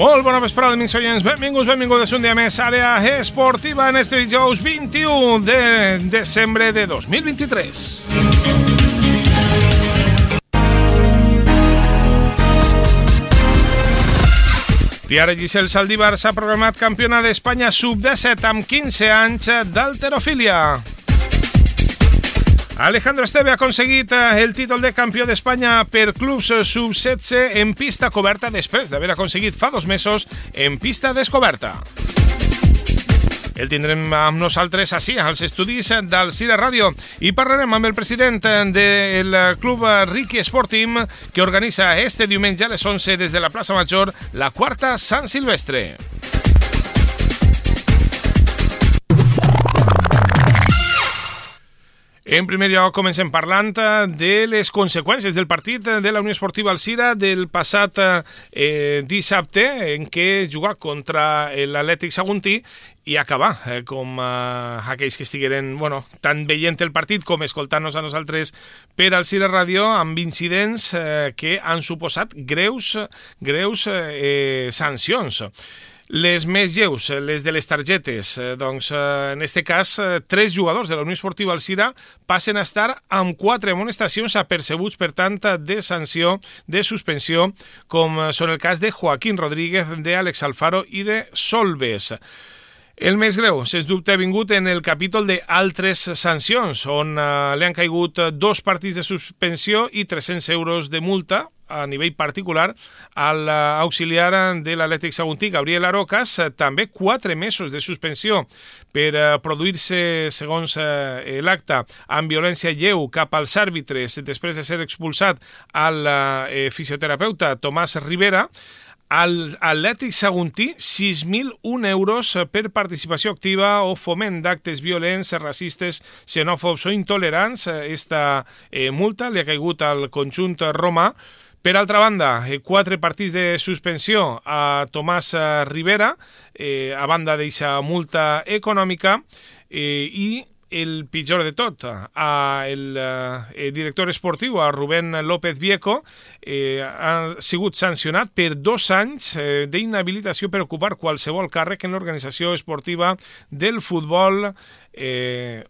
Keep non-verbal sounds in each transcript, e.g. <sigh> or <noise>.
Molt bona vesprada, amics oients. Benvinguts, benvingudes un dia més a Àrea Esportiva en este dijous 21 de desembre de 2023. Tiara Giselle Saldívar s'ha programat campiona d'Espanya sub-17 amb 15 anys d'alterofília. Alejandro Esteve ha aconseguit eh, el títol de campió d'Espanya per clubs sub-16 en pista coberta després d'haver aconseguit fa dos mesos en pista descoberta. El tindrem amb nosaltres així, als estudis del Cira Ràdio, i parlarem amb el president del club Ricky Sporting, que organitza este diumenge a les 11 des de la plaça Major la quarta Sant Silvestre. En primer lloc, comencem parlant eh, de les conseqüències del partit de la Unió Esportiva Alcira del passat eh, dissabte, en què jugar contra l'Atlètic Saguntí i acabar, eh, com eh, aquells que estigueren bueno, tant veient el partit com escoltant-nos a nosaltres per al Cira Ràdio amb incidents eh, que han suposat greus, greus eh, sancions. Les més lleus, eh, les de les targetes, eh, doncs eh, en este cas tres jugadors de la Unió Esportiva Alcira passen a estar amb quatre amonestacions apercebuts per tant de sanció de suspensió com són el cas de Joaquín Rodríguez, de Àlex Alfaro i de Solves. El més greu, sens dubte, ha vingut en el capítol d'altres sancions, on eh, li han caigut dos partits de suspensió i 300 euros de multa, a nivell particular al eh, auxiliar de l'Atlètic Saguntí, Gabriel Arocas, eh, també quatre mesos de suspensió per eh, produir-se, segons l'acte, amb violència lleu cap als àrbitres després de ser expulsat al fisioterapeuta Tomàs Rivera, al Atlètic Saguntí 6.001 euros per participació activa o foment d'actes violents, racistes, xenòfobs o intolerants. Esta eh, multa li ha caigut al conjunt romà per altra banda, eh, quatre partits de suspensió a Tomàs eh, Rivera, eh, a banda d'eixa multa econòmica, eh, i el pitjor de tot, a el eh, director esportiu, a Rubén López Vieco, eh, ha sigut sancionat per dos anys eh, d'inhabilitació per ocupar qualsevol càrrec en l'organització esportiva del futbol eh,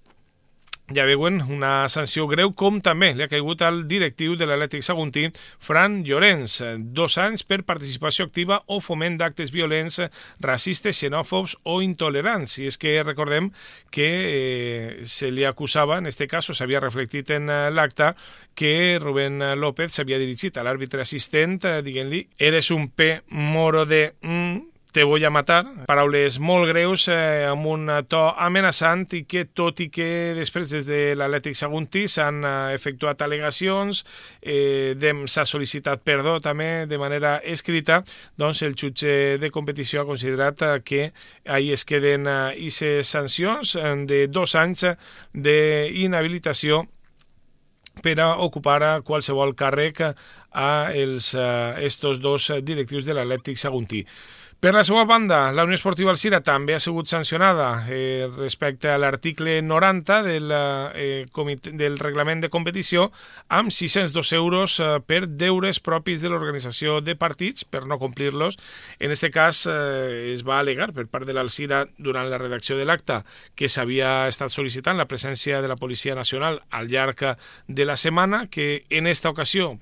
ja veuen, una sanció greu, com també li ha caigut al directiu de l'Atlètic Saguntí, Fran Llorenç, dos anys per participació activa o foment d'actes violents, racistes, xenòfobs o intolerants. I és que recordem que eh, se li acusava, en este cas, s'havia reflectit en eh, l'acte, que Rubén López s'havia dirigit a l'àrbitre assistent eh, dient-li «Eres un P moro de...» mm, te voy a matar, paraules molt greus eh, amb un to amenaçant i que tot i que després des de l'Atlètic Saguntí s'han eh, efectuat al·legacions, eh, s'ha sol·licitat perdó també de manera escrita, doncs el jutge de competició ha considerat eh, que ahir es queden eh, sancions eh, de dos anys d'inhabilitació per a ocupar qualsevol càrrec a els, a estos dos directius de l'Atlètic Saguntí. Per la seva banda, la Unió Esportiva Alcira també ha sigut sancionada eh, respecte a l'article 90 del, eh, del reglament de competició amb 602 euros eh, per deures propis de l'organització de partits per no complir-los. En aquest cas eh, es va alegar per part de l'Alcira durant la redacció de l'acte que s'havia estat sol·licitant la presència de la Policia Nacional al llarg de la setmana, que en esta ocasió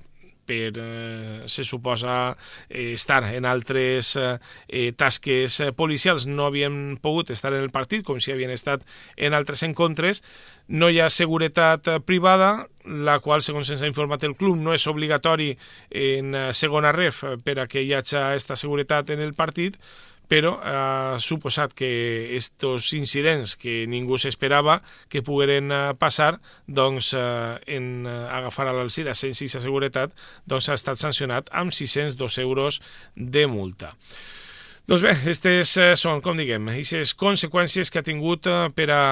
per, eh, se suposa, eh, estar en altres eh, eh, tasques eh, policials, no havien pogut estar en el partit, com si havien estat en altres encontres. No hi ha seguretat eh, privada, la qual, segons ens ha informat el club, no és obligatori en segona ref per a que hi hagi aquesta seguretat en el partit, però ha suposat que estos incidents que ningú s'esperava que pogueren eh, passar, doncs eh, en eh, agafar a l'Alcira sense aquesta seguretat, doncs ha estat sancionat amb 602 euros de multa. Doncs bé, aquestes són, com diguem, aquestes conseqüències que ha tingut per a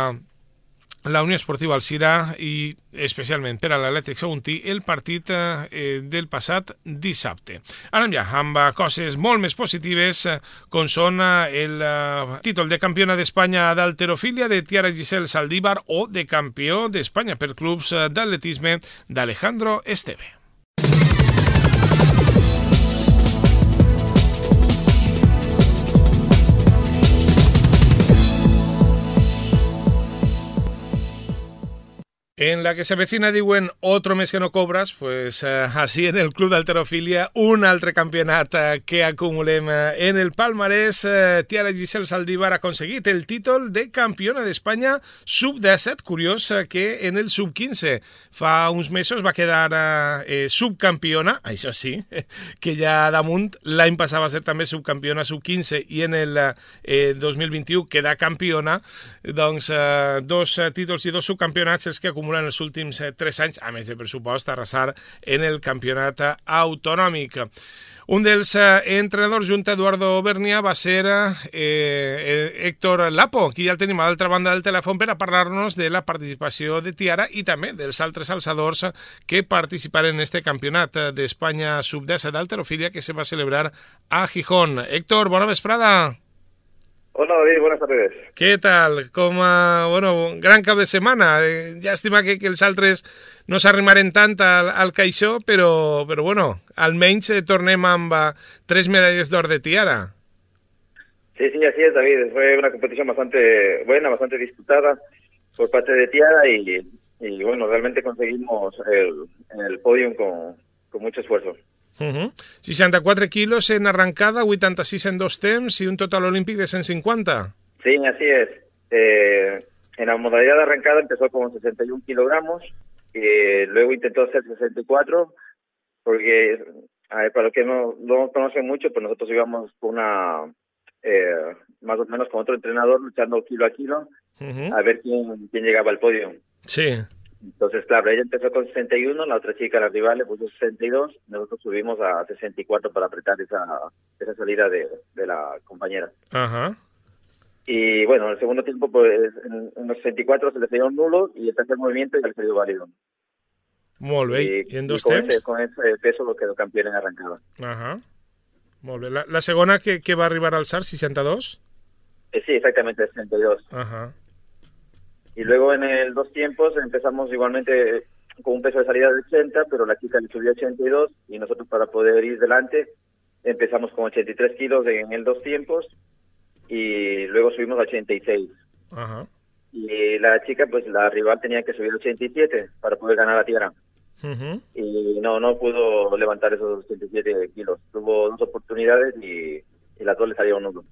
la Unió Esportiva Alcira i especialment per a l'Atlètic Saguntí el partit eh, del passat dissabte. Anem ja amb coses molt més positives eh, com són eh, el eh, títol de campiona d'Espanya d'alterofília de Tiara Giselle Saldívar o de campió d'Espanya per clubs eh, d'atletisme d'Alejandro Esteve. En la que se avecina, diuen, otro mes que no cobras, pues eh, así en el Club d'Alterofilia, un altre campionat eh, que acumulem eh, en el palmarès. Eh, Tiara Giselle Saldívar ha aconseguit el títol de campiona d'Espanya sub-17. Curiós eh, que en el sub-15 fa uns mesos va quedar eh, subcampiona, això sí, <laughs> que ja damunt l'any passat va ser també subcampiona sub-15 i en el eh, 2021 queda campiona. Doncs eh, dos eh, títols i dos subcampionats els que acumulen acumulen els últims eh, tres anys, a més de pressupost, arrasar en el campionat autonòmic. Un dels eh, entrenadors junt a Eduardo Bernia va ser eh, Héctor Lapo, qui ja el tenim a l'altra banda del telèfon per a parlar-nos de la participació de Tiara i també dels altres alçadors que participaran en este campionat d'Espanya sub-10 d'alterofilia que se va celebrar a Gijón. Héctor, bona vesprada. Hola David, buenas tardes. Què tal? Com a, bueno, gran cap de setmana. Eh, llàstima que, que els altres no s'arrimaren tant al, al caixó, però, però bueno, almenys eh, tornem amb uh, tres medalles d'or de tiara. Sí, sí, así es, David. Fue una competición bastante buena, bastante disputada por parte de Tiara y, y bueno, realmente conseguimos el, el podium con, con mucho esfuerzo. Uh -huh. 64 quilos en arrancada, 86 en dos temps y un total olímpic de 150. Sí, así es. Eh, en la modalidad de arrancada empezó con 61 kilogramos, y luego intentó hacer 64, porque a ver, para los que no, no conocen mucho, pues nosotros íbamos con una, eh, más o menos con otro entrenador luchando kilo a kilo, uh -huh. a ver quién, quién llegaba al podio. Sí. Entonces, claro, ella empezó con 61, la otra chica, la rival, le puso 62, nosotros subimos a 64 para apretar esa, esa salida de, de la compañera. Ajá. Y bueno, en el segundo tiempo, pues en, en los 64 se le salió un nulo y el tercer movimiento ya le salió válido. Molt bé. I, I en dos y con temps? Ese, con ese peso lo quedó campeón en arrancada. Ajá. Molt bé. La, la segona que, que va arribar al SAR, 62? Eh, sí, exactamente, 62. Ajá. Y luego en el dos tiempos empezamos igualmente con un peso de salida de 80, pero la chica le subió a 82 y nosotros para poder ir delante empezamos con 83 kilos en el dos tiempos y luego subimos a 86. Ajá. Y la chica, pues la rival tenía que subir a 87 para poder ganar la tierra. Uh -huh. Y no, no pudo levantar esos 87 kilos. Tuvo dos oportunidades y, y las dos le salieron uno.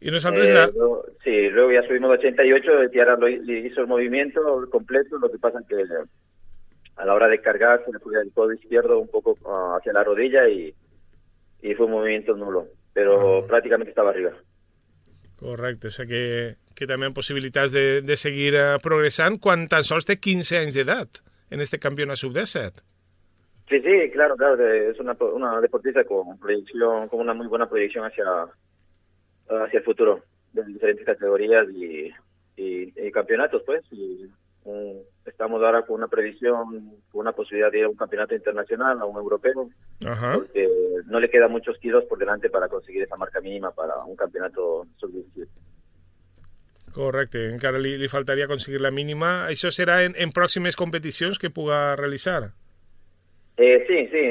Y nosotros Eh, la... luego- sí, luego ya subimos a 88, Tiara lo, hizo el movimiento completo, lo que pasa es que a la hora de cargar se le fue el codo izquierdo un poco ah, hacia la rodilla y, y fue un movimiento nulo, pero Ah. prácticamente estaba arriba. Correcte, o sigui que, que també amb possibilitats de, de seguir uh, progressant quan tan sols té 15 anys d'edat en este campionat sub-17. Sí, sí, claro, claro, es una, una deportista con proyección, con una muy buena proyección hacia, hacia el futuro, de diferentes categorías y, y, y campeonatos, pues, y mm, estamos ahora con una previsión, con una posibilidad de ir a un campeonato internacional, a un europeo, Ajá. porque no le quedan muchos kilos por delante para conseguir esa marca mínima para un campeonato sub-17. Correcte, encara li, li faltaria aconseguir la mínima. Això serà en, en pròximes competicions que puga realitzar. Eh, sí, sí.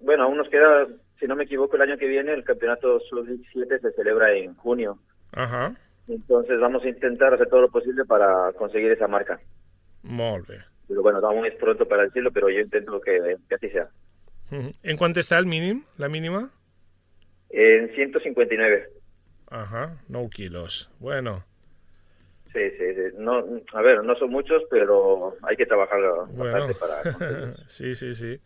bueno, aún nos queda, si no me equivoco, el año que viene el campeonato sub-17 se celebra en junio. Ajá. Entonces vamos a intentar hacer todo lo posible para conseguir esa marca. Molt bé. Pero bueno, aún es pronto para decirlo, pero yo intento que, que así sea. En quant està el mínim, la mínima? En 159. Ajá, 9 quilos. Bueno, Sí, sí, sí. No, a ver, no son muchos, pero hay que trabajar bueno. bastante para <laughs> sí, sí, sí.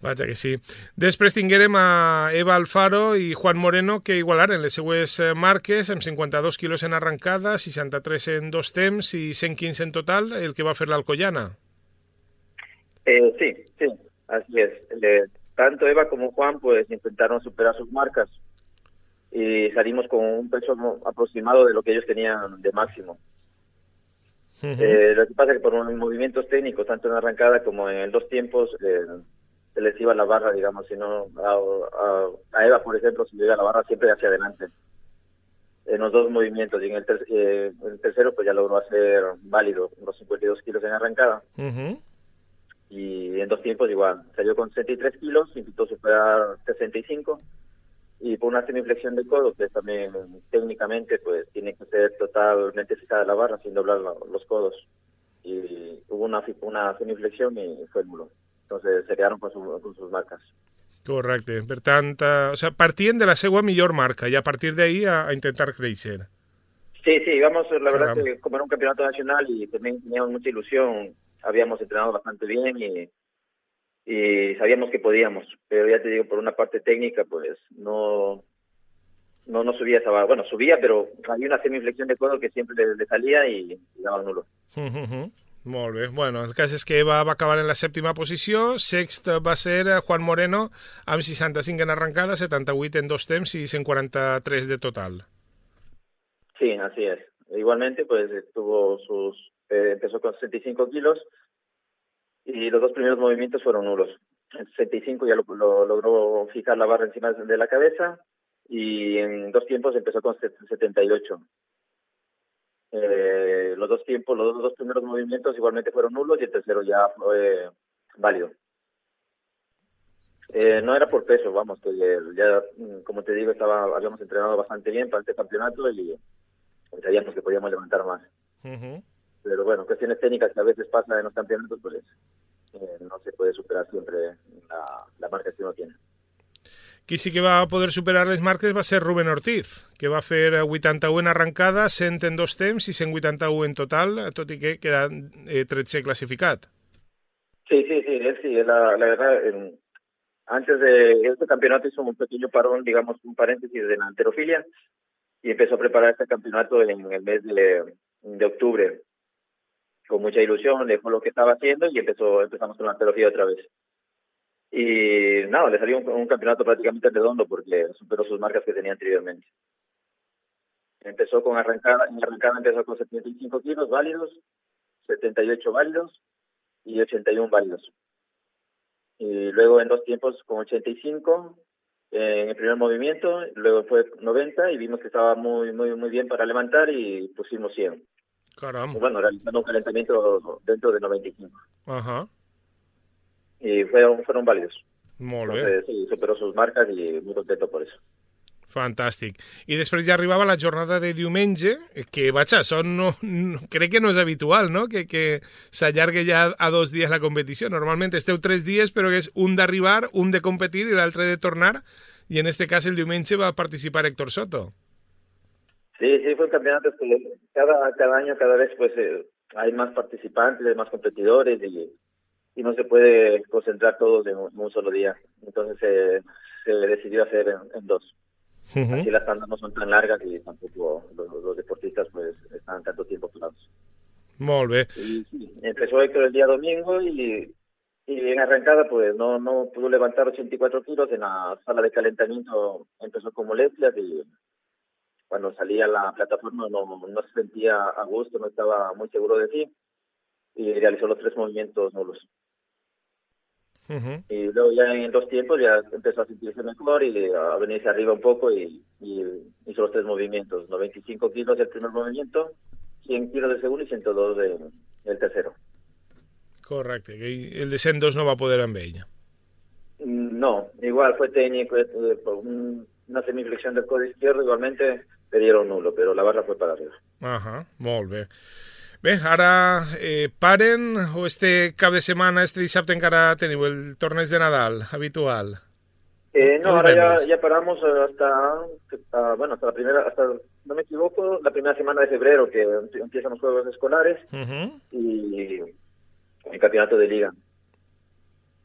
Vaja que sí. Després tinguérem a Eva Alfaro i Juan Moreno que igualaren les seues eh, marques amb 52 quilos en arrancada, 63 en dos temps i 115 en total, el que va fer l'Alcoyana. Eh, sí, sí, así es. Eh, tanto Eva como Juan pues intentaron superar sus marcas y salimos con un peso aproximado de lo que ellos tenían de máximo. Uh -huh. Eh, lo que pasa es que por unos movimientos técnicos, tanto en la arrancada como en dos tiempos, eh, se les iba la barra, digamos, si no, a, a- a Eva, por ejemplo, se le iba la barra siempre hacia adelante. En los dos movimientos, y en el, ter- eh, el tercero pues ya logró hacer válido los 52 kilos en arrancada. Uh -huh. y en dos tiempos igual. Salió con 63 kilos, intentó superar 65 y por una semiflexión de codo, que también técnicamente pues tiene que ser totalmente fijada la barra sin doblar la- los codos. y hubo una, una semiflexión y fue nulo. Entonces se quedaron con, con sus marcas. Correcte. Per tant, eh, o sea, partien de la seva millor marca i a partir de ahí a, a intentar créixer. Sí, sí, íbamos, la verdad que como era un campeonato nacional y también teníamos mucha ilusión, habíamos entrenado bastante bien y, y sabíamos que podíamos, pero ya te digo, por una parte técnica, pues no no, no subía esa barra. Bueno, subía, pero había una semiflexión de codo que siempre le, le salía y, y daba nulo. Uh -huh. Molt bé. Bueno, el cas és que va, va acabar en la sèptima posició, sext va ser Juan Moreno amb 65 en arrancada, 78 en dos temps y 143 de total. Sí, así es. Igualmente, pues tuvo sus, eh, empezó con 65 kilos y los dos primeros movimientos fueron nulos. En 65 ya lo, lo, logró fijar la barra encima de la cabeza y en dos tiempos empezó con 78. Eh, los dos tiempos, los dos, primeros movimientos igualmente fueron nulos y el tercero ya fue válido. Eh, no era por peso, vamos, que ya, como te digo, estaba habíamos entrenado bastante bien para este campeonato y sabíamos que podíamos levantar más. Uh. Pero bueno, cuestiones técnicas que a veces pasan en los campeonatos, pues eh, no se puede superar siempre la, la marca que uno tiene. Qui sí que va poder superar les marques va ser Rubén Ortiz, que va fer 81 en arrancada, 100 en dos temps i 181 en total, tot i que queda eh, 13 clasificat. Sí, sí, sí, él sí, la, la verdad, eh, antes de este campeonato hizo un pequeño parón, digamos, un paréntesis de la alterofilia y empezó a preparar este campeonato en el mes de, de octubre con mucha ilusión, dejó lo que estaba haciendo y empezó empezamos con la alterofilia otra vez. Y nada, le salió un, un, campeonato prácticamente redondo porque superó sus marcas que tenía anteriormente. Empezó con arrancada, en arrancada empezó con 75 kilos válidos, 78 válidos y 81 válidos. Y luego en dos tiempos con 85 en el primer movimiento, luego fue 90 y vimos que estaba muy muy muy bien para levantar y pusimos 100. Caramba. Bueno, realizando un calentamiento dentro de 95. Ajá. Y fueron, fueron válidos. Molt bé. Entonces, sí, superó sus marcas y muy contento por eso. Fantàstic. I després ja arribava la jornada de diumenge, que, vaja, són, no, no, crec que no és habitual, no?, que, que s'allargue ja a dos dies la competició. Normalment esteu tres dies, però és un d'arribar, un de competir i l'altre de tornar, i en este cas el diumenge va participar Héctor Soto. Sí, sí, fue un campeonato que cada, cada año, cada vez, pues, eh, hay más participantes, hay más competidores y, y no se puede concentrar todos en un, en un solo día. Entonces eh, se decidió hacer en, en dos. Uh -huh. Así las tandas no son tan largas y tampoco los, los deportistas pues están tanto tiempo parados. Molt bé. Y, sí, empezó Héctor el día domingo y, y en arrancada pues no no pudo levantar 84 kilos en la sala de calentamiento empezó con molestias y cuando salía a la plataforma no, no se sentía a gusto, no estaba muy seguro de sí y realizó los tres movimientos nulos. Uh -huh. Y luego ya en dos tiempos ya empezó a sentirse mejor y a venirse arriba un poco y, y hizo los tres movimientos, 95 kilos del primer movimiento, 100 kilos del segundo y 102 de, del tercero. Correcte, que el de 102 no va poder amb ella. No, igual fue técnico, eh, una semiflexión del codo izquierdo, igualmente le dieron nulo, pero la barra fue para arriba. Ajá, molt bé. Bé, ara eh, paren o este cap de setmana, este dissabte encara teniu el torneig de Nadal habitual? Eh, no, ahora ya, ya paramos hasta, hasta, bueno, hasta la primera, hasta, no me equivoco, la primera semana de febrero que empiezan los juegos escolares uh -huh. y el campeonato de liga.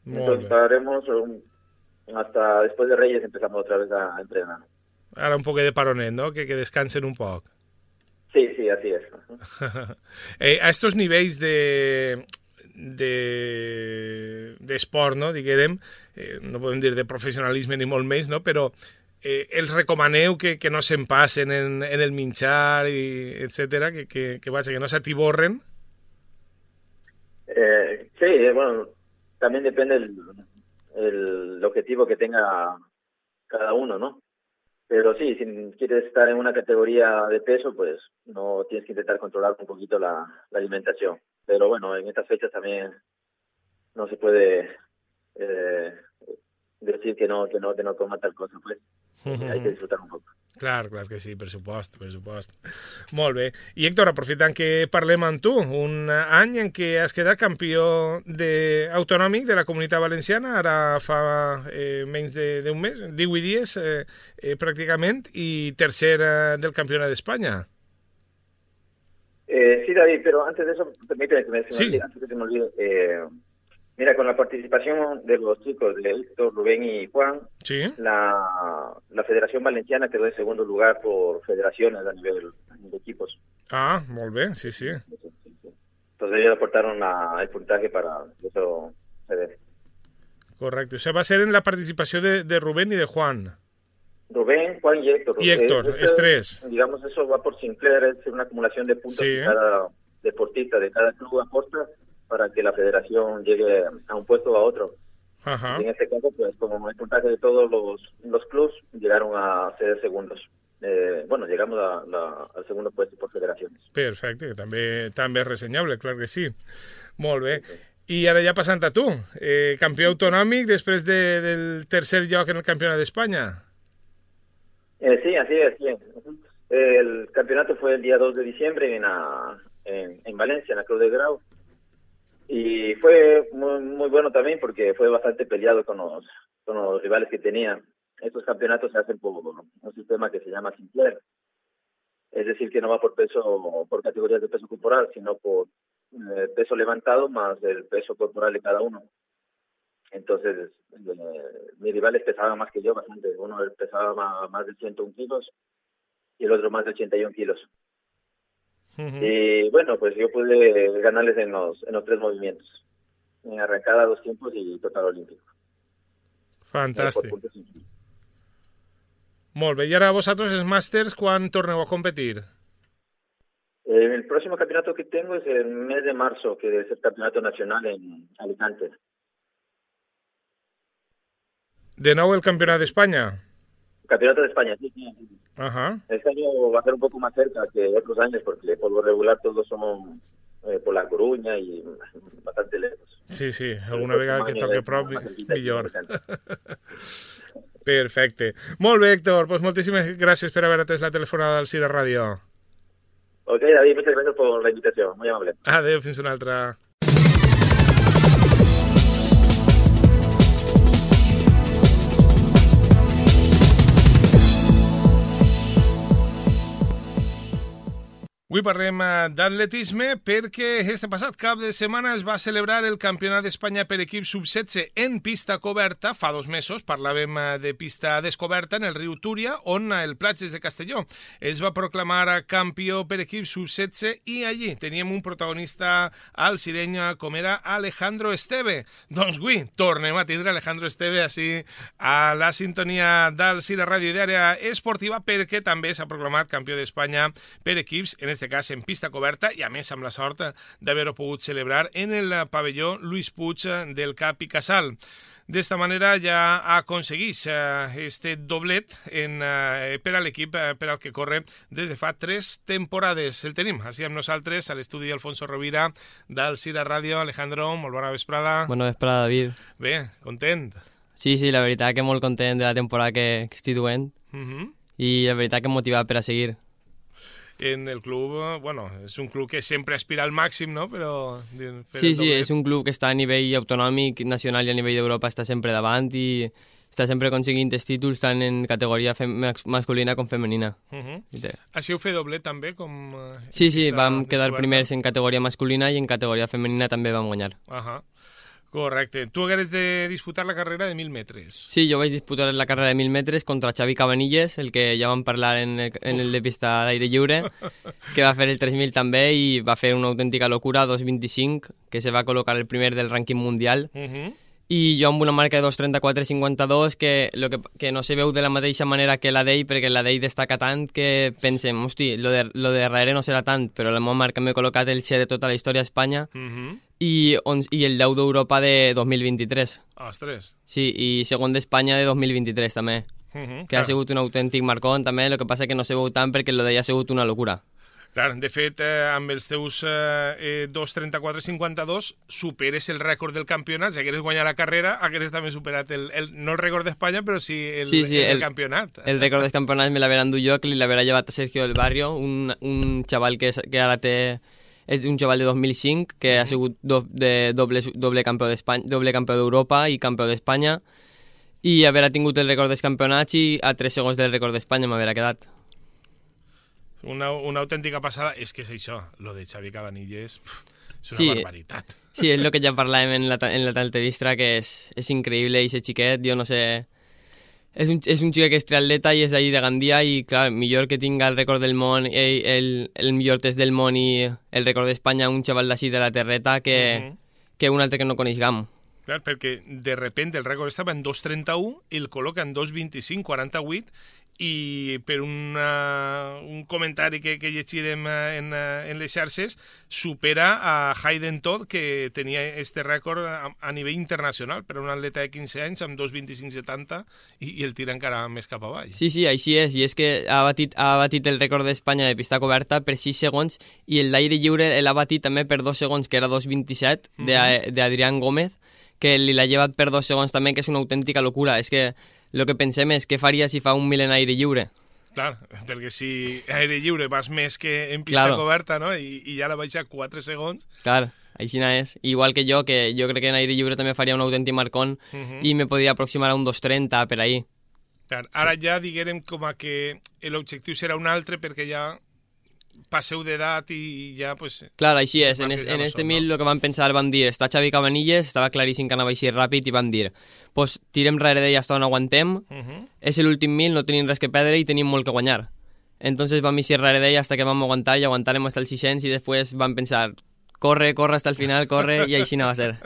Entonces bé. pararemos um, hasta después de Reyes empezamos otra vez a entrenar. Ara un poc de paronet, no? Que, que descansen un poc. Sí, sí, así es. <laughs> eh, a estos nivells de de d'esport, no? diguem, eh, no podem dir de professionalisme ni molt més, no? però eh, els recomaneu que, que no se'n passen en, en el minxar, i etcètera, que, que, que, vaja, que no s'atiborren? Eh, sí, eh, bueno, también depende el, el objetivo que tenga cada uno, ¿no? Pero sí, si quieres estar en una categoría de peso, pues no tienes que intentar controlar un poquito la, la alimentación. Pero bueno, en estas fechas también no se puede eh, decir que no, que no, que no coma tal cosa, pues Uh <laughs> hay que disfrutar un poco. Clar, clar que sí, per supost, per supost. Molt bé. I Héctor, aprofitant que parlem amb tu, un any en què has quedat campió de, autonòmic de la Comunitat Valenciana, ara fa eh, menys d'un mes, 18 dies eh, eh, pràcticament, i tercer eh, del Campionat d'Espanya. Eh, sí, David, pero antes de eso, permíteme que me, Sí. antes de que se me olvide, eh, mira, con la participación de los chicos de Héctor, Rubén y Juan, Sí. la, la Federación Valenciana quedó en segundo lugar por federaciones a nivel de equipos. Ah, bé, sí, sí. Entonces ellos aportaron la- el puntaje para eso. Correcte. O sigui, va ser en la participació de, de Rubén i de Juan. Rubén, Juan y Héctor. Y Héctor, Este, es tres. Digamos, eso va por Sinclair, es una acumulación de puntos Sí. que cada deportista de cada club aporta para que la federación llegue a un puesto o a otro. Ajá. Y en este caso, pues como el puntaje de todos los, los clubs llegaron a ser segundos. Eh, bueno, llegamos a, la- al segundo puesto por federaciones. Perfecte, que també, també és ressenyable, clar que sí. Molt bé. I ara ja passant a tu, eh, campió autonòmic després de, del tercer lloc en el Campionat d'Espanya. Eh, sí, así es. sí. El campeonato fue el día 2 de diciembre en, en, en Valencia, en la Cruz de Grau. Y fue muy, bueno también porque fue bastante peleado con los, con los rivales que tenía. Estos campeonatos se hacen por un sistema que se llama Sinclair. Es decir, que no va por peso, por categorías de peso corporal, sino por eh, peso levantado más el peso corporal de cada uno. Entonces, eh, mis rivales pesaban más que yo bastante. Uno pesaba ma- más de 101 kilos y el otro más de 81 kilos. Y bueno, pues yo pude ganarles en los, en los tres movimientos. En arrancada, dos tiempos y total olímpico. Fantàstic. puntos. Molt bé. I ara vosaltres, els màsters, quan torneu a competir? Eh, el próximo campeonato que tengo es el mes de marzo, que es el campeonato nacional en Alicante. De nou el Campionat d'Espanya? Campeonato de España, sí, sí. Ajá. Este año va a ser un poco más cerca que otros años porque por lo regular todos son eh, por La Coruña y bastante lejos. Sí, sí. Alguna vegada que toque prop, millor. Perfecte. Molt bé, Héctor. Pues moltíssimes gràcies per haver atès la telefonada del Cira Ràdio. Ok, David, muchas gracias por la invitación. Muy amable. Adéu, fins una altra. Avui parlem eh, d'atletisme perquè este passat cap de setmana es va celebrar el Campionat d'Espanya per equip sub-16 en pista coberta. Fa dos mesos parlàvem eh, de pista descoberta en el riu Túria, on eh, el Platges de Castelló es va proclamar eh, campió per equip sub-16 i allí teníem un protagonista al sirenya com era Alejandro Esteve. Doncs avui tornem a tindre Alejandro Esteve així a la sintonia del Cira Ràdio i d'Àrea Esportiva perquè també s'ha proclamat campió d'Espanya per equips, en este cas en pista coberta i a més amb la sort d'haver-ho pogut celebrar en el pavelló Luis Puig del Cap i Casal. D'esta manera ja aconseguís eh, este doblet en, eh, per a l'equip eh, per al que corre des de fa tres temporades. El tenim així amb nosaltres a l'estudi Alfonso Rovira del Cira Ràdio. Alejandro, molt bona vesprada. Bona vesprada, David. Bé, content. Sí, sí, la veritat que molt content de la temporada que, que estic duent Uh -huh. i la veritat que motivat per a seguir. En el club, bueno, és un club que sempre aspira al màxim, no? Però... Sí, sí, és un club que està a nivell autonòmic, nacional i a nivell d'Europa està sempre davant i està sempre aconseguint els títols tant en categoria masculina com femenina. Uh -huh. Així heu fet doblet també, com... eh, Sí, sí, vam quedar primers en categoria masculina i en categoria femenina també vam guanyar. Ahà. Correcte. Tu hagueres de disputar la carrera de 1.000 metres. Sí, jo vaig disputar la carrera de 1.000 metres contra Xavi Cabanilles, el que ja vam parlar en el, en el de pista a l'aire lliure, que va fer el 3.000 també i va fer una autèntica locura, 2.25, que se va col·locar el primer del rànquing mundial. Uh -huh. I jo amb una marca de 2.34.52 que, lo que, que no se veu de la mateixa manera que la d'ell, perquè la d'ell destaca tant que pensem, hosti, lo de, lo de darrere no serà tant, però la meva marca m'he col·locat el 6 de tota la història a Espanya Uh -huh. On, i el 10 d'Europa de 2023. Ostres. Sí, i segon d'Espanya de 2023 també, Uh -huh. que ha sigut un autèntic marcón també, el que passa que no se veu tant perquè lo d'ella ha sigut una locura. Clar, de fet, eh, amb els teus eh, 2.34.52 superes el rècord del campionat. Si hagueres guanyat la carrera, hagueres també superat el, el no el rècord d'Espanya, però sí el, Sí, sí, el, el- campionat. El rècord dels campionats me l'haver endur jo, que li l'haver llevat a Sergio del Barrio, un, un xaval que, que ara té... És un xaval de 2005 que ha sigut do, de doble, doble campió d'Espanya, doble campió d'Europa i campió d'Espanya i haver tingut el rècord dels campionats i a 3 segons del rècord d'Espanya m'haver quedat. Una, una autèntica passada. És que és això, lo de Xavi Cabanilles, és una Sí. barbaritat. Sí, és el que ja parlàvem en la, en la entrevista, que és, és increïble, i ese xiquet, jo no sé... És un, és un xiquet que és triatleta i és d'ahí de Gandia i, clar, millor que tinga el rècord del món, el, el, el millor test del món i el rècord d'Espanya, un xaval d'ací de la terreta, que, Mhm. que un altre que no coneixem. Clar, perquè de repente el rècord estava en 2.31 i el col·loca en 2.25.48 i per una, un comentari que, que llegirem eh, en, eh, en les xarxes supera a Hayden Todd que tenia este rècord a, a nivell internacional per un atleta de 15 anys amb 2.25.70 i, i el tira encara més cap avall. Sí, sí, així és, i és que ha batit, ha batit el rècord d'Espanya de pista coberta per 6 segons i el d'aire lliure l'ha batit també per 2 segons, que era 2.27, de- d'Adrián Gómez, que li l'ha llevat per 2 segons també, que és una autèntica locura. És que el que pensem és què faria si fa un mil en aire lliure. Clar, perquè si aire lliure vas més que en pista Claro. coberta no? I, i ja la baixa 4 segons, Clar, així és. Igual que jo, que jo crec que en aire lliure també faria un autèntic marcón Mhm. i me podria aproximar a un 2.30 per ahí. Clar, ara ja diguérem com a que l'objectiu serà un altre perquè ja passeu d'edat i ja pues, Clar, així és. En, es, en no este són, mil no? el que van pensar van dir està Xavi Cabanilles, estava claríssim que anava així ràpid i van dir pues, tirem rere d'ell hasta on aguantem, uh -huh. és l'últim mil, no tenim res que perdre i tenim molt que guanyar. Entonces vam eixir rere d'ell hasta que vam aguantar i aguantarem hasta el 600 i després van pensar corre, corre hasta el final, corre i així no va ser.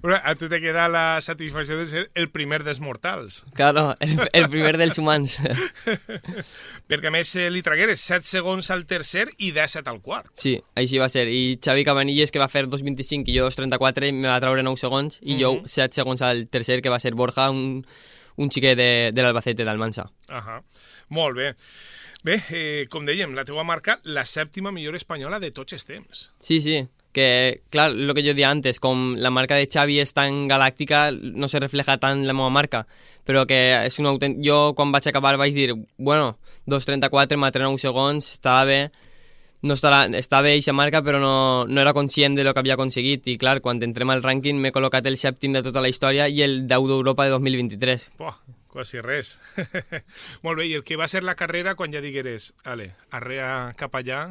Bueno, a tu te queda la satisfacció de ser el primer dels mortals. Claro, el, el primer dels humans. <laughs> Perquè a més eh, li tragueres 7 segons al tercer i 17 al quart. Sí, així va ser. I Xavi Cabanilles, que va fer 2.25 i jo 2.34, me va treure 9 segons, i jo 7 segons al tercer, que va ser Borja, un, un xiquet de, de l'Albacete, d'Almansa. Ahà. Molt bé. Bé, eh, com dèiem, la teua marca, la sèptima millor espanyola de tots els temps. Sí, sí, que, clar, lo que yo decía antes, com la marca de Xavi és tan galàctica, no se refleja tant la meva marca, però que és un autènt... Jo, quan vaig acabar, vaig dir, bueno, 2.34, m'ha 9 segons, estava bé, no estarà, està bé eixa marca, però no, no era conscient de lo que havia aconseguit, i clar, quan entrem al rànquing m'he col·locat el sèptim de tota la història i el 10 d'Europa de 2023. Buah, quasi res. <laughs> Molt bé, i el que va ser la carrera quan ja digueres, ale, arrea cap allà,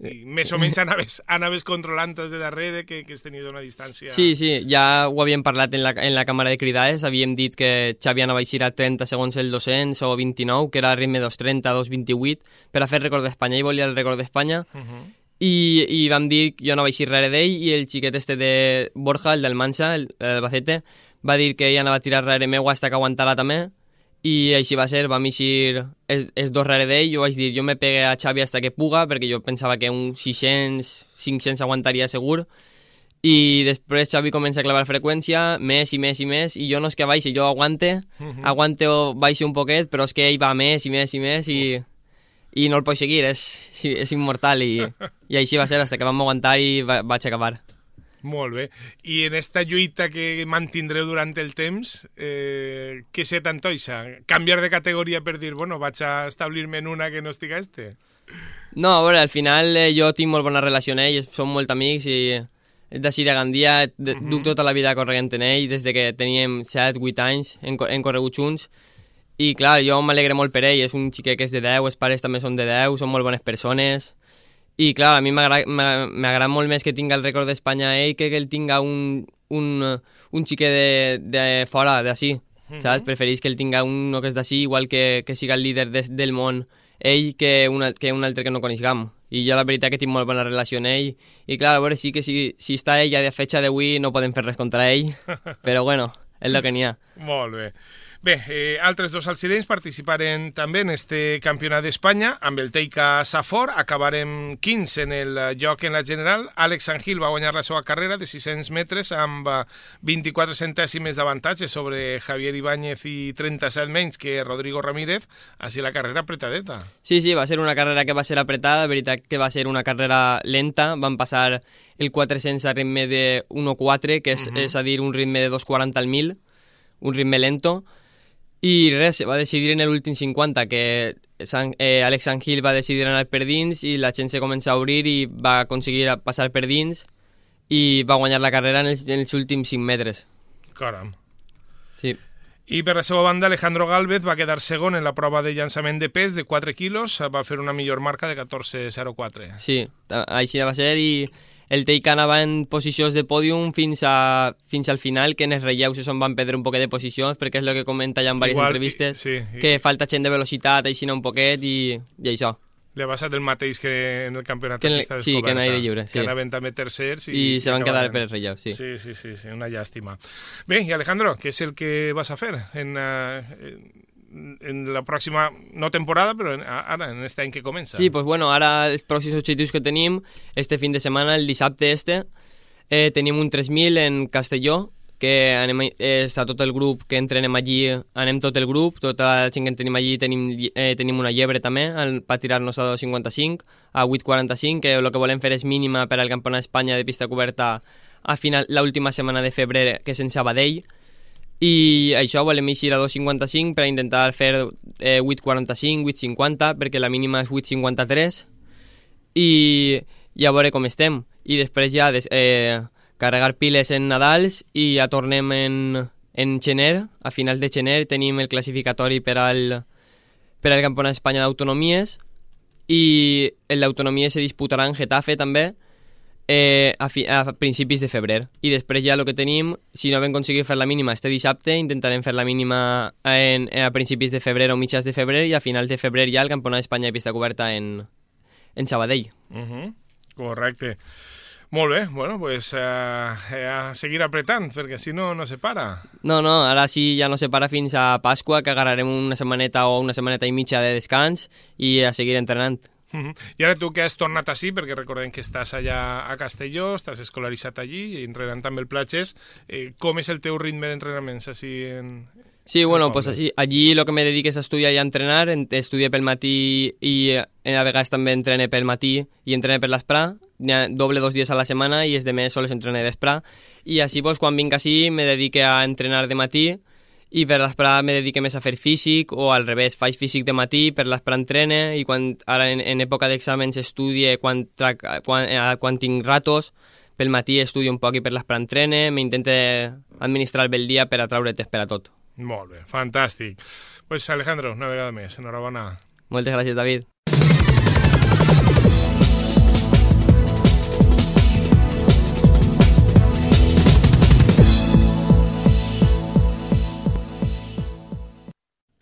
i més o menys anaves, anaves controlant des de darrere que, que es tenies a una distància... Sí, sí, ja ho havíem parlat en la, en la càmera de cridades, havíem dit que Xavi anava a eixir a 30 segons el 200 o 29, que era el ritme 230, 228, per a fer rècord d'Espanya, i volia el rècord d'Espanya, Uh -huh. i, i vam dir que jo anava a eixir rere d'ell, i el xiquet este de Borja, el del Mansa, el, el Bacete, va dir que ell anava a tirar rere meu hasta que aguantara també, i així va ser, vam eixir els, els dos rere d'ell, jo vaig dir, jo me pegué a Xavi hasta que puga, perquè jo pensava que un 600, 500 aguantaria segur, i després Xavi comença a clavar freqüència, més i més i més, i jo no és que baixi, jo aguante, aguante o baixi un poquet, però és que ell va més i més i més, i, i no el puc seguir, és, és immortal, i, i així va ser, fins que vam aguantar i va, vaig acabar. Molt bé. I en esta lluita que mantindreu durant el temps, eh, què se t'antoixa? Canviar de categoria per dir, bueno, vaig a establir-me en una que no estiga este? No, a veure, al final eh, jo tinc molt bona relació amb ell, som molt amics i és d'ací de Gandia, de, duc tota la vida corrent en ell, des de que teníem 7-8 anys, hem, hem corregut junts, i clar, jo m'alegre molt per ell, és un xiquet que és de 10, els pares també són de 10, són molt bones persones, i clar, a mi m'agrada molt més que tinga el rècord d'Espanya ell que que ell tinga un, un, un xiquet de, de fora, d'ací, saps? Preferís que ell tinga un no que és d'ací, igual que, que siga el líder de, del món ell que, una, que un altre que no coneixem. I jo la veritat que tinc molt bona relació amb ell. I clar, a veure, sí que si, si està ell a de fetxa d'avui no podem fer res contra ell, <laughs> però bueno, és el que n'hi ha. Molt bé. Bé, eh, altres dos alcirenys participaren també en este campionat d'Espanya, amb el Teica Safor, acabarem 15 en el lloc en la general. Àlex Angil va guanyar la seva carrera de 600 metres amb 24 centèsimes d'avantatge sobre Javier Ibáñez i 37 menys que Rodrigo Ramírez, així la carrera apretadeta. Sí, sí, va ser una carrera que va ser apretada, de veritat que va ser una carrera lenta, van passar el 400 a ritme de 1.4, que és, uh -huh. és a dir, un ritme de 2.40 al 1.000, un ritme lento, i res, va decidir en l'últim 50 que San, eh, Alex Angil va decidir anar per dins i la gent se comença a obrir i va aconseguir passar per dins i va guanyar la carrera en els, en els últims 5 metres. Caram. Sí. I per la seva banda, Alejandro Galvez va quedar segon en la prova de llançament de pes de 4 quilos, va fer una millor marca de 14.04. Sí, així va ser i el Teica anava en posicions de pòdium fins, a, fins al final, que en els relleus és on van perdre un poquet de posicions, perquè és el que comenta ja en diverses Igual, entrevistes, sí, i- que falta gent de velocitat, així un poquet, i, i això. Li ha passat el mateix que en el campionat Que en de sí, que en aire lliure, sí. Que anaven també tercers i, I se van quedar per relleus, sí. Sí, sí, sí, sí, una llàstima. Bé, i Alejandro, què és el que vas a fer en, uh, en la pròxima, no temporada, però en, ara, en aquest any que comença? Sí, pues bueno, ara els pròxims objectius que tenim, este fin de setmana, el dissabte este, eh, tenim un 3.000 en Castelló, que anem, eh, està tot el grup que entrenem allí, anem tot el grup, tota la gent que tenim allí, tenim, eh, tenim una llebre també, al, per tirar-nos a 2.55, a 8.45, que el que volem fer és mínima per al Campionat d'Espanya de pista coberta a final, l'última setmana de febrer, que és en Sabadell, i això volem eixir a 2.55 per intentar fer eh, 8.45, 8.50, perquè la mínima és 8.53, i ja veure com estem. I després ja des, eh, carregar piles en Nadals i ja tornem en, en gener. A finals de gener tenim el classificatori per al, per al Campionat d'Espanya d'autonomies i l'autonomia se disputarà en Getafe també eh, a, fi, a principis de febrer. I després ja el que tenim, si no vam aconseguir fer la mínima este dissabte, intentarem fer la mínima en, a principis de febrer o mitjans de febrer i a finals de febrer ja el Campionat d'Espanya de pista coberta en, en Sabadell. Uh -huh. Correcte. Molt bé, bueno, pues uh, a seguir apretant, perquè si no, no se para. No, no, ara sí ja no se para fins a Pasqua, que agarrarem una setmaneta o una setmaneta i mitja de descans i a seguir entrenant. Uh -huh. I ara tu que has tornat així, perquè recordem que estàs allà a Castelló, estàs escolaritzat allí, i entrenant també el Platges, eh, com és el teu ritme d'entrenaments així en... Sí, bueno, pues así, allí lo que me dedico es a estudiar y a entrenar. En- Estudié pel matí i eh, a vegades també entrene pel matí i entrene per l'esprà. Doble dos dies a la setmana i els de més sols entrene d'esprà. I així, pues, quan vinc així, me dedique a entrenar de matí i per l'esprà me dedique més a fer físic o al revés, faig físic de matí, per l'esprà entrene i quan, ara en, en època d'exàmens estudie quan, trac, quan, eh, quan tinc ratos, pel matí estudio un poc i per l'esprà entrene, m'intente administrar bé el dia per a treure temps per a tot. Molt bé, fantàstic. pues Alejandro, una vegada més, enhorabona. Moltes gràcies, David.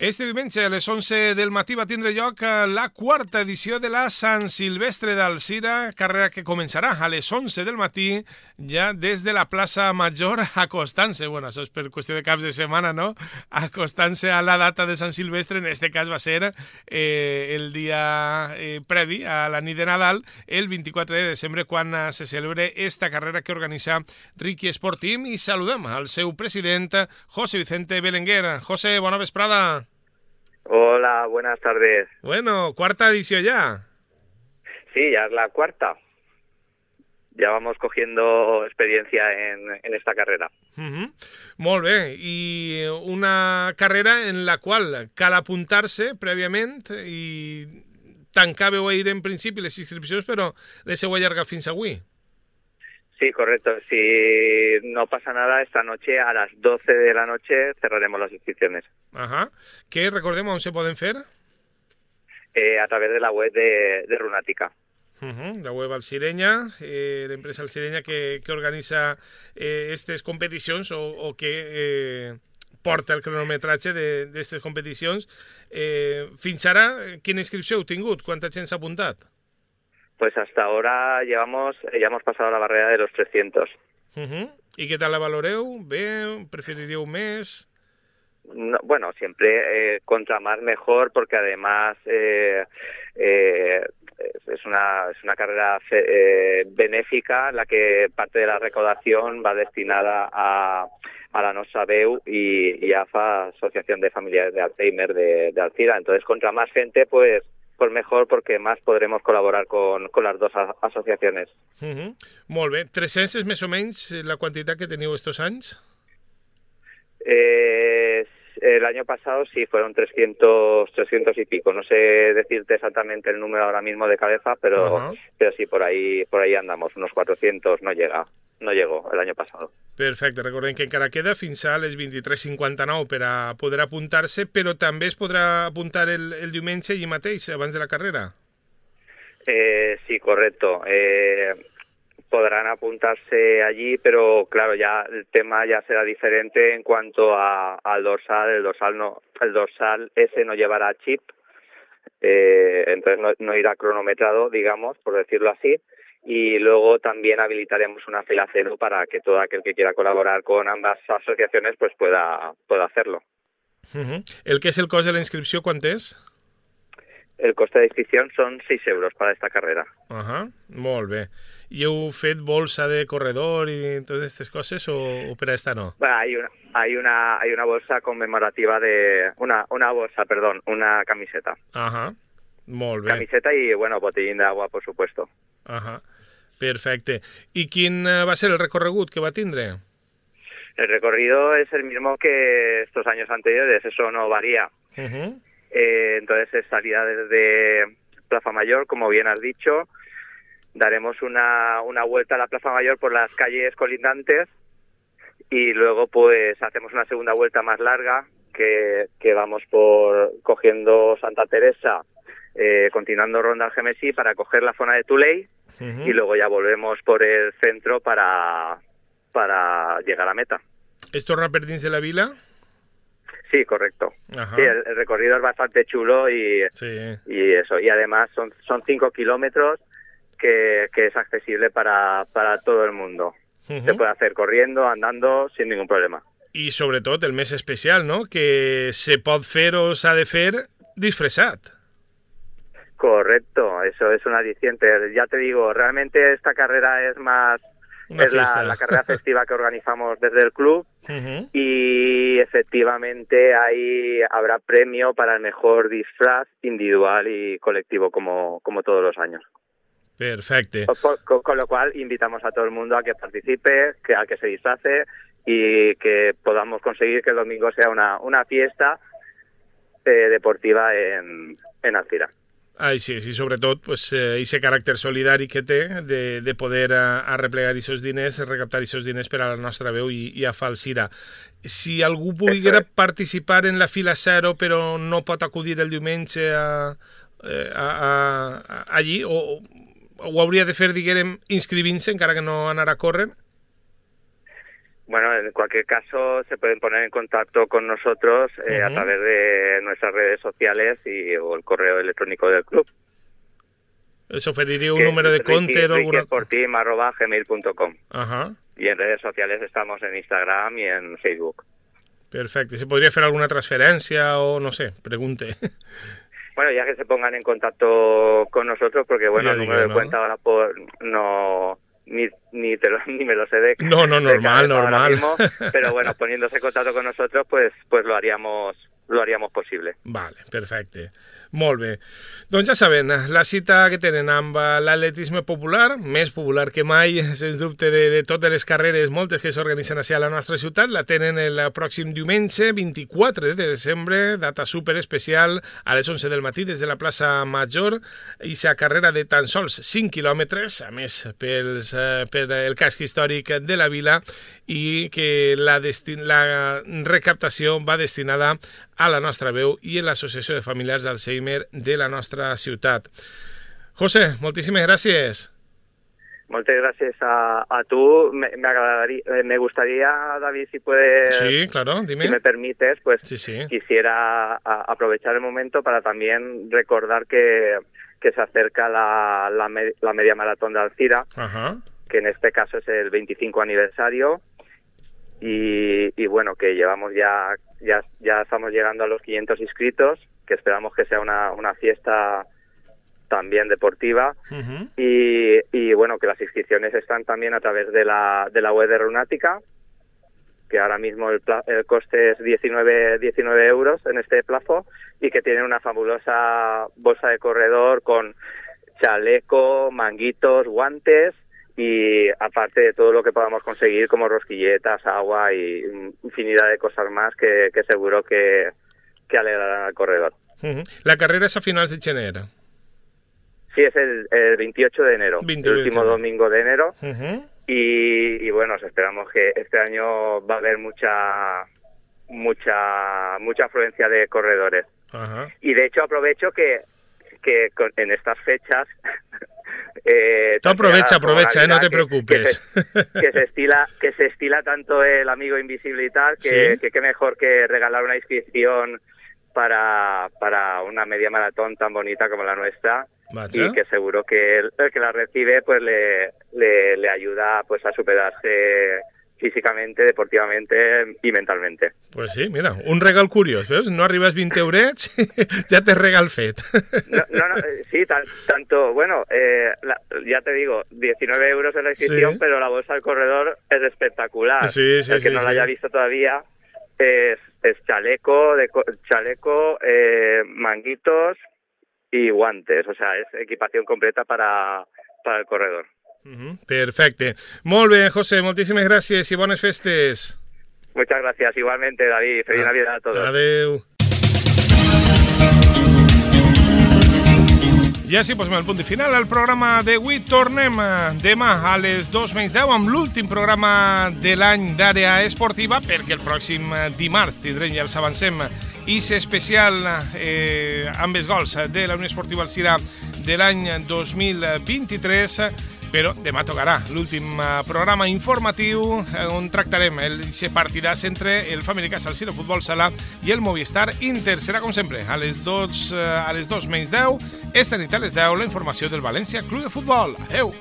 Este diumenge a les 11 del matí va tindre lloc eh, la quarta edició de la Sant Silvestre d'Alcira, carrera que començarà a les 11 del matí ja des de la plaça Major acostant-se, bueno, això és per qüestió de caps de setmana, no? Acostant-se a la data de Sant Silvestre, en este cas va ser eh, el dia eh, previ a la nit de Nadal, el 24 de desembre, quan eh, se celebre esta carrera que organitza Ricky Sport Team i saludem al seu president, José Vicente Belenguer. José, bona vesprada. Hola, buenas tardes. Bueno, cuarta edición ya. Sí, ya es la cuarta. Ya vamos cogiendo experiencia en, en esta carrera. Uh Molt bé, i una carrera en la qual cal apuntar-se prèviament i tancàveu ahir en principi les inscripcions, però les heu allargat fins avui. Sí, correcto. Si no pasa nada, esta noche a las 12 de la noche cerraremos las inscripciones Ajá. Que recordem on se poden fer? eh, a través de la web de, de Runática. Uh -huh. La web Alcireña, eh, l'empresa Alcireña que, que organitza eh, aquestes competicions o, o que eh, porta el cronometratge d'aquestes competicions. Eh, fins ara, quina inscripció heu tingut? Quanta gent s'ha apuntat? Pues hasta ahora llevamos, ya hemos pasado la barrera de los 300. Uh -huh. I què tal la valoreu? Bé? Preferiríeu més? bueno, siempre eh, contra más mejor porque además eh, eh, es una es una carrera eh, benéfica la que parte de la recaudación va destinada a, a la Nosa Beu y, y AFA, Asociación de Familiares de Alzheimer de, de Alcira. Entonces, contra más gente, pues pues mejor porque más podremos colaborar con, con las dos asociaciones. Uh -huh. Molt bé. 300 és més o menys la quantitat que teniu estos anys? Eh, el año pasado sí fueron 300, 300 y pico. No sé decirte exactamente el número ahora mismo de cabeza, pero, uh -huh. pero sí por ahí, por ahí andamos. Unos 400 no llega, no llegó el año pasado. Perfecte, recordem que encara queda fins a les 23.59 per a poder apuntar-se, però també es podrà apuntar el, el diumenge allí mateix, abans de la carrera. Eh, sí, correcto. Eh, podrán apuntarse allí, pero claro, ya el tema ya será diferente en cuanto a, al dorsal. El dorsal no, el dorsal ese no llevará chip, eh, entonces no, irá cronometrado, digamos, por decirlo así. Y luego también habilitaremos una fila cero para que todo aquel que quiera colaborar con ambas asociaciones pues pueda, pueda hacerlo. El que es el coste de la inscripción, ¿cuánto es? El coste de inscripción son 6 euros para esta carrera. Uh -huh. Molt bé. I heu fet bolsa de corredor i totes aquestes coses o, o per a esta no? Bueno, hay una hay una hay una bolsa conmemorativa de una una bolsa, perdón, una camiseta. Ajá. Uh -huh. Molt bé. Camiseta y bueno, botellín de agua, por supuesto. Ajá. Uh -huh. Perfecte. I quin va ser el recorregut que va tindre? El recorrido es el mismo que estos años anteriores, eso no varía. Uh -huh. Eh, entonces es salida desde Plaza Mayor, como bien has dicho. Daremos una, una vuelta a la Plaza Mayor por las calles colindantes y luego pues hacemos una segunda vuelta más larga que, que vamos por cogiendo Santa Teresa, eh, continuando Ronda Gemesí para coger la zona de Tuley uh -huh. y luego ya volvemos por el centro para, para llegar a meta. ¿Es torna per dins de la vila? Sí, correcto. Ajá. Sí, el, el, recorrido es bastante chulo y, sí. y eso. Y además son, son cinco kilómetros que, que es accesible para, para todo el mundo. Uh -huh. Se puede hacer corriendo, andando, sin ningún problema. I sobretot el més especial, no?, que se pot fer o s'ha de fer disfressat. Correcto, eso es un aliciente. Ya te digo, realmente esta carrera es más Una es la, la, carrera festiva que organizamos desde el club uh -huh. y efectivamente ahí habrá premio para el mejor disfraz individual y colectivo como, como todos los años. Con, con, con, lo cual invitamos a todo el mundo a que participe, que a que se disfrace y que podamos conseguir que el domingo sea una, una fiesta eh, deportiva en, en Alcira. Ai, sí, sí, sobretot pues, eh, ese caràcter solidari que té de, de poder a, a replegar aquests diners, recaptar aquests diners per a la nostra veu i, i a Falsira. Si algú volguera participar en la fila zero però no pot acudir el diumenge a, a, a, a allí, o, o hauria de fer, diguem, inscrivint-se encara que no anara a córrer? Bueno, en cualquier caso se pueden poner en contacto con nosotros eh, uh -huh. a través de nuestras redes sociales y o el correo electrónico del club. ¿Eso ofrecería un que número de conter o alguna gmail.com. Ajá. Y en redes sociales estamos en Instagram y en Facebook. Perfecto. ¿Se podría hacer alguna transferencia o no sé? Pregunte. <laughs> Bueno, ya que se pongan en contacto con nosotros, porque bueno, el número de ¿no? cuenta ahora por no ni, ni, te lo, <laughs> ni me lo sé de No, no, normal, normal. Mismo, pero bueno, <laughs> poniéndose en contacto con nosotros, pues, pues lo haríamos lo haríamos possible. Vale, perfecte. Molt bé. Doncs ja saben, la cita que tenen amb l'atletisme popular, més popular que mai, sens dubte, de, de totes les carreres, moltes que s'organitzen a la nostra ciutat, la tenen el pròxim diumenge, 24 de desembre, data super especial, a les 11 del matí, des de la plaça Major, i sa carrera de tan sols 5 quilòmetres, a més, pels, per el casc històric de la vila, i que la, la recaptació va destinada la nostra veu i a l'Associació de Familiars d'Alzheimer de la nostra ciutat. José, moltíssimes gràcies. Muchas gracias a, a tú. Me, me, me, gustaría, David, si puedes, sí, claro, dime. si me permites, pues sí, sí. quisiera a, aprovechar el momento para también recordar que, que se acerca la, la, la media maratón de Alcira, Ajá. que en este caso es el 25 aniversario y, bueno, que llevamos ya, ya, ya estamos llegando a los 500 inscritos, que esperamos que sea una, una fiesta también deportiva. Y, y, bueno que las inscripciones están también a través de la, de la web de Runática que ahora mismo el, el coste es 19, 19 euros en este plazo y que tiene una fabulosa bolsa de corredor con chaleco, manguitos, guantes y aparte de todo lo que podamos conseguir como rosquilletas, agua y infinidad de cosas más que, seguro que, que alegrarán al corredor. La carrera es a finales de enero. Sí, es el, 28 de enero, el último domingo de enero. Y, bueno, esperamos que este año va a haber mucha mucha mucha afluencia de corredores. Y de hecho aprovecho que, que en estas fechas <laughs> eh, aprovecha, aprovecha, eh, no te preocupes. Que se, estila, que se estila tanto el amigo invisible y tal, que, qué mejor que regalar una inscripción para, para una media maratón tan bonita como la nuestra y que seguro que el, que la recibe pues le, le, ayuda pues a superarse físicamente, deportivamente y mentalmente. Pues sí, mira, un regal curioso, No arribas 20 euros, <laughs> ya te regal fet. no, no, eh, sí, tanto, bueno, eh, ya te digo, 19 euros en la inscripción, pero la bolsa del corredor es espectacular. Sí, sí, El que no la haya visto todavía es, es chaleco, de, chaleco, eh, manguitos, y guantes, o sea, es equipación completa para, para el corredor. Perfecto. Muy bien, José, muchísimas gracias y buenas festes. Muchas gracias, igualmente, David. Feliz ah, Navidad a todos. Adeu. I així posem el punt de final al programa d'avui. Tornem eh, demà a les 2 menys 10 amb l'últim programa de l'any d'àrea esportiva perquè el pròxim eh, dimarts tindrem, ja els avancem, is especial eh, amb els gols de la Unió Esportiva Alcira de l'any 2023 però demà tocarà l'últim eh, programa informatiu eh, on tractarem el partidàs entre el Family Casa, el Ciro Futbol Sala i el Movistar Inter. Serà com sempre a les 2, eh, a les 2 menys 10, esta nit a les 10 la informació del València Club de Futbol. Adeu!